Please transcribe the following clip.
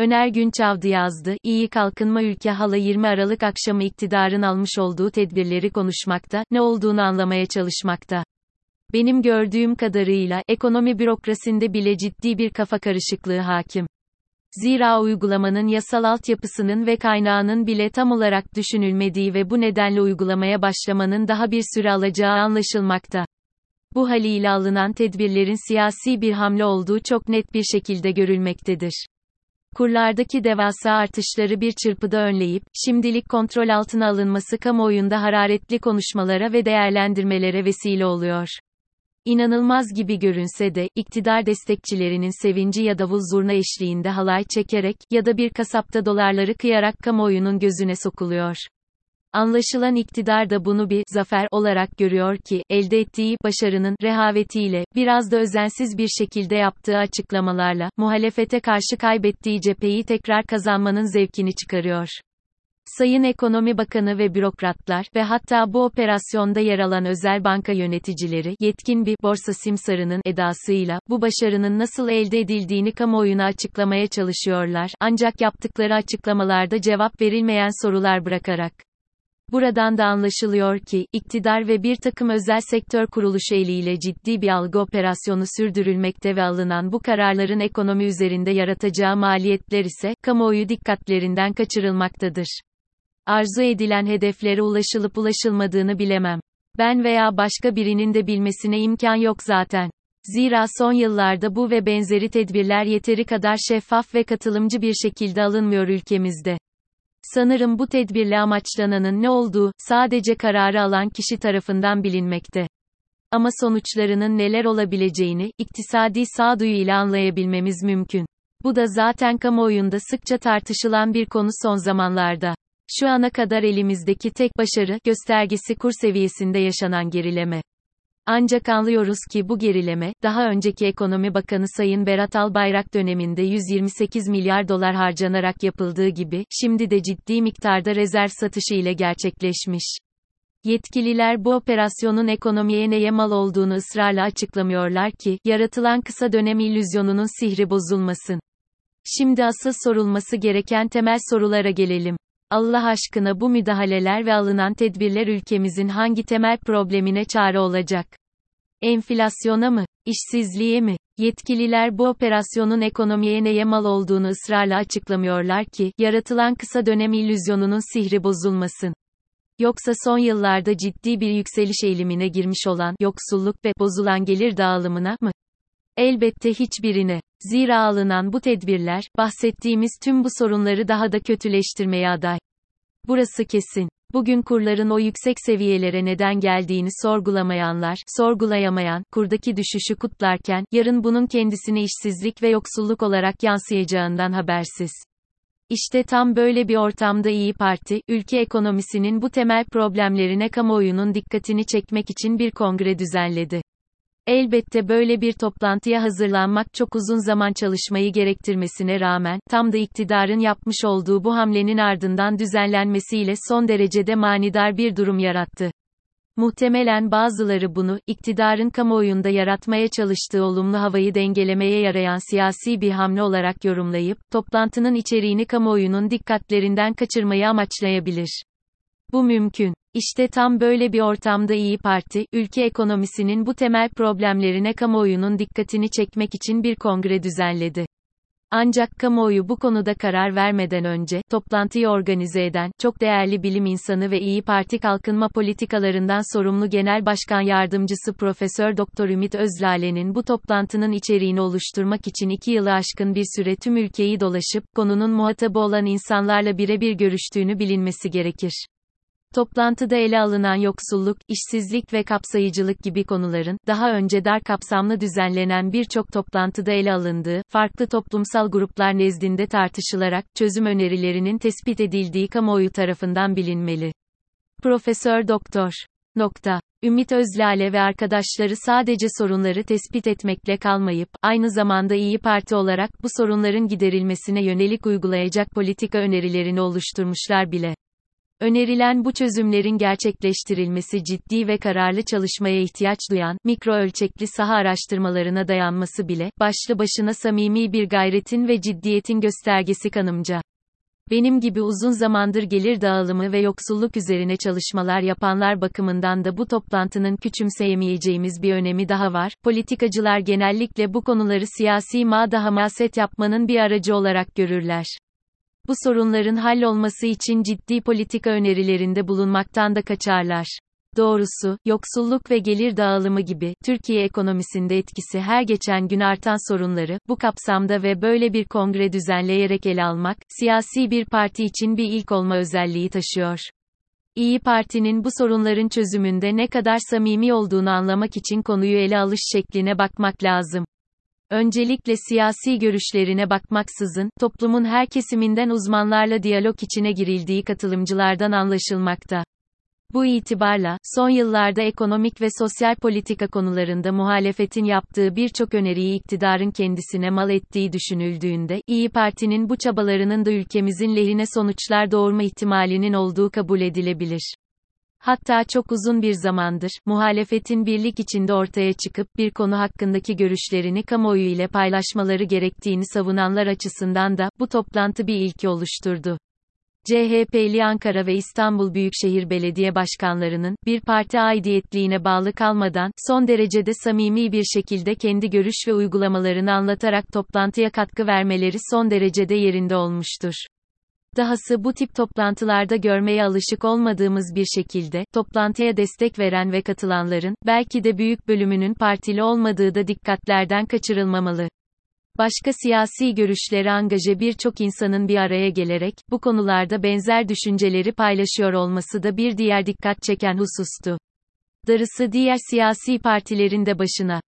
Öner Günçavdı yazdı, İyi Kalkınma Ülke Hala 20 Aralık akşamı iktidarın almış olduğu tedbirleri konuşmakta, ne olduğunu anlamaya çalışmakta. Benim gördüğüm kadarıyla, ekonomi bürokrasinde bile ciddi bir kafa karışıklığı hakim. Zira uygulamanın yasal altyapısının ve kaynağının bile tam olarak düşünülmediği ve bu nedenle uygulamaya başlamanın daha bir süre alacağı anlaşılmakta. Bu haliyle alınan tedbirlerin siyasi bir hamle olduğu çok net bir şekilde görülmektedir. Kurlardaki devasa artışları bir çırpıda önleyip, şimdilik kontrol altına alınması kamuoyunda hararetli konuşmalara ve değerlendirmelere vesile oluyor. İnanılmaz gibi görünse de, iktidar destekçilerinin sevinci ya davul zurna eşliğinde halay çekerek, ya da bir kasapta dolarları kıyarak kamuoyunun gözüne sokuluyor. Anlaşılan iktidar da bunu bir zafer olarak görüyor ki, elde ettiği başarının rehavetiyle, biraz da özensiz bir şekilde yaptığı açıklamalarla, muhalefete karşı kaybettiği cepheyi tekrar kazanmanın zevkini çıkarıyor. Sayın Ekonomi Bakanı ve bürokratlar ve hatta bu operasyonda yer alan özel banka yöneticileri yetkin bir borsa simsarının edasıyla bu başarının nasıl elde edildiğini kamuoyuna açıklamaya çalışıyorlar. Ancak yaptıkları açıklamalarda cevap verilmeyen sorular bırakarak Buradan da anlaşılıyor ki, iktidar ve bir takım özel sektör kuruluşu eliyle ciddi bir algı operasyonu sürdürülmekte ve alınan bu kararların ekonomi üzerinde yaratacağı maliyetler ise, kamuoyu dikkatlerinden kaçırılmaktadır. Arzu edilen hedeflere ulaşılıp ulaşılmadığını bilemem. Ben veya başka birinin de bilmesine imkan yok zaten. Zira son yıllarda bu ve benzeri tedbirler yeteri kadar şeffaf ve katılımcı bir şekilde alınmıyor ülkemizde. Sanırım bu tedbirle amaçlananın ne olduğu, sadece kararı alan kişi tarafından bilinmekte. Ama sonuçlarının neler olabileceğini, iktisadi sağduyu ile anlayabilmemiz mümkün. Bu da zaten kamuoyunda sıkça tartışılan bir konu son zamanlarda. Şu ana kadar elimizdeki tek başarı, göstergesi kur seviyesinde yaşanan gerileme. Ancak anlıyoruz ki bu gerileme, daha önceki Ekonomi Bakanı Sayın Berat Albayrak döneminde 128 milyar dolar harcanarak yapıldığı gibi, şimdi de ciddi miktarda rezerv satışı ile gerçekleşmiş. Yetkililer bu operasyonun ekonomiye neye mal olduğunu ısrarla açıklamıyorlar ki, yaratılan kısa dönem illüzyonunun sihri bozulmasın. Şimdi asıl sorulması gereken temel sorulara gelelim. Allah aşkına bu müdahaleler ve alınan tedbirler ülkemizin hangi temel problemine çare olacak? Enflasyona mı? İşsizliğe mi? Yetkililer bu operasyonun ekonomiye neye mal olduğunu ısrarla açıklamıyorlar ki, yaratılan kısa dönem illüzyonunun sihri bozulmasın. Yoksa son yıllarda ciddi bir yükseliş eğilimine girmiş olan yoksulluk ve bozulan gelir dağılımına mı? Elbette hiçbirine. Zira alınan bu tedbirler, bahsettiğimiz tüm bu sorunları daha da kötüleştirmeye aday. Burası kesin. Bugün kurların o yüksek seviyelere neden geldiğini sorgulamayanlar, sorgulayamayan, kurdaki düşüşü kutlarken, yarın bunun kendisine işsizlik ve yoksulluk olarak yansıyacağından habersiz. İşte tam böyle bir ortamda İyi Parti, ülke ekonomisinin bu temel problemlerine kamuoyunun dikkatini çekmek için bir kongre düzenledi. Elbette böyle bir toplantıya hazırlanmak çok uzun zaman çalışmayı gerektirmesine rağmen, tam da iktidarın yapmış olduğu bu hamlenin ardından düzenlenmesiyle son derecede manidar bir durum yarattı. Muhtemelen bazıları bunu, iktidarın kamuoyunda yaratmaya çalıştığı olumlu havayı dengelemeye yarayan siyasi bir hamle olarak yorumlayıp, toplantının içeriğini kamuoyunun dikkatlerinden kaçırmayı amaçlayabilir. Bu mümkün. İşte tam böyle bir ortamda İyi Parti, ülke ekonomisinin bu temel problemlerine kamuoyunun dikkatini çekmek için bir kongre düzenledi. Ancak kamuoyu bu konuda karar vermeden önce, toplantıyı organize eden, çok değerli bilim insanı ve İyi Parti kalkınma politikalarından sorumlu Genel Başkan Yardımcısı Profesör Doktor Ümit Özlale'nin bu toplantının içeriğini oluşturmak için iki yılı aşkın bir süre tüm ülkeyi dolaşıp, konunun muhatabı olan insanlarla birebir görüştüğünü bilinmesi gerekir. Toplantıda ele alınan yoksulluk, işsizlik ve kapsayıcılık gibi konuların, daha önce dar kapsamlı düzenlenen birçok toplantıda ele alındığı, farklı toplumsal gruplar nezdinde tartışılarak, çözüm önerilerinin tespit edildiği kamuoyu tarafından bilinmeli. Profesör Doktor. Nokta. Ümit Özlale ve arkadaşları sadece sorunları tespit etmekle kalmayıp, aynı zamanda İyi Parti olarak bu sorunların giderilmesine yönelik uygulayacak politika önerilerini oluşturmuşlar bile. Önerilen bu çözümlerin gerçekleştirilmesi ciddi ve kararlı çalışmaya ihtiyaç duyan, mikro ölçekli saha araştırmalarına dayanması bile, başlı başına samimi bir gayretin ve ciddiyetin göstergesi kanımca. Benim gibi uzun zamandır gelir dağılımı ve yoksulluk üzerine çalışmalar yapanlar bakımından da bu toplantının küçümseyemeyeceğimiz bir önemi daha var. Politikacılar genellikle bu konuları siyasi mağda hamaset yapmanın bir aracı olarak görürler. Bu sorunların hallolması için ciddi politika önerilerinde bulunmaktan da kaçarlar. Doğrusu, yoksulluk ve gelir dağılımı gibi, Türkiye ekonomisinde etkisi her geçen gün artan sorunları, bu kapsamda ve böyle bir kongre düzenleyerek ele almak, siyasi bir parti için bir ilk olma özelliği taşıyor. İyi Parti'nin bu sorunların çözümünde ne kadar samimi olduğunu anlamak için konuyu ele alış şekline bakmak lazım. Öncelikle siyasi görüşlerine bakmaksızın, toplumun her kesiminden uzmanlarla diyalog içine girildiği katılımcılardan anlaşılmakta. Bu itibarla, son yıllarda ekonomik ve sosyal politika konularında muhalefetin yaptığı birçok öneriyi iktidarın kendisine mal ettiği düşünüldüğünde, İyi Parti'nin bu çabalarının da ülkemizin lehine sonuçlar doğurma ihtimalinin olduğu kabul edilebilir. Hatta çok uzun bir zamandır, muhalefetin birlik içinde ortaya çıkıp bir konu hakkındaki görüşlerini kamuoyu ile paylaşmaları gerektiğini savunanlar açısından da, bu toplantı bir ilki oluşturdu. CHP'li Ankara ve İstanbul Büyükşehir Belediye Başkanlarının, bir parti aidiyetliğine bağlı kalmadan, son derecede samimi bir şekilde kendi görüş ve uygulamalarını anlatarak toplantıya katkı vermeleri son derecede yerinde olmuştur. Dahası bu tip toplantılarda görmeye alışık olmadığımız bir şekilde, toplantıya destek veren ve katılanların, belki de büyük bölümünün partili olmadığı da dikkatlerden kaçırılmamalı. Başka siyasi görüşleri angaje birçok insanın bir araya gelerek, bu konularda benzer düşünceleri paylaşıyor olması da bir diğer dikkat çeken husustu. Darısı diğer siyasi partilerin de başına.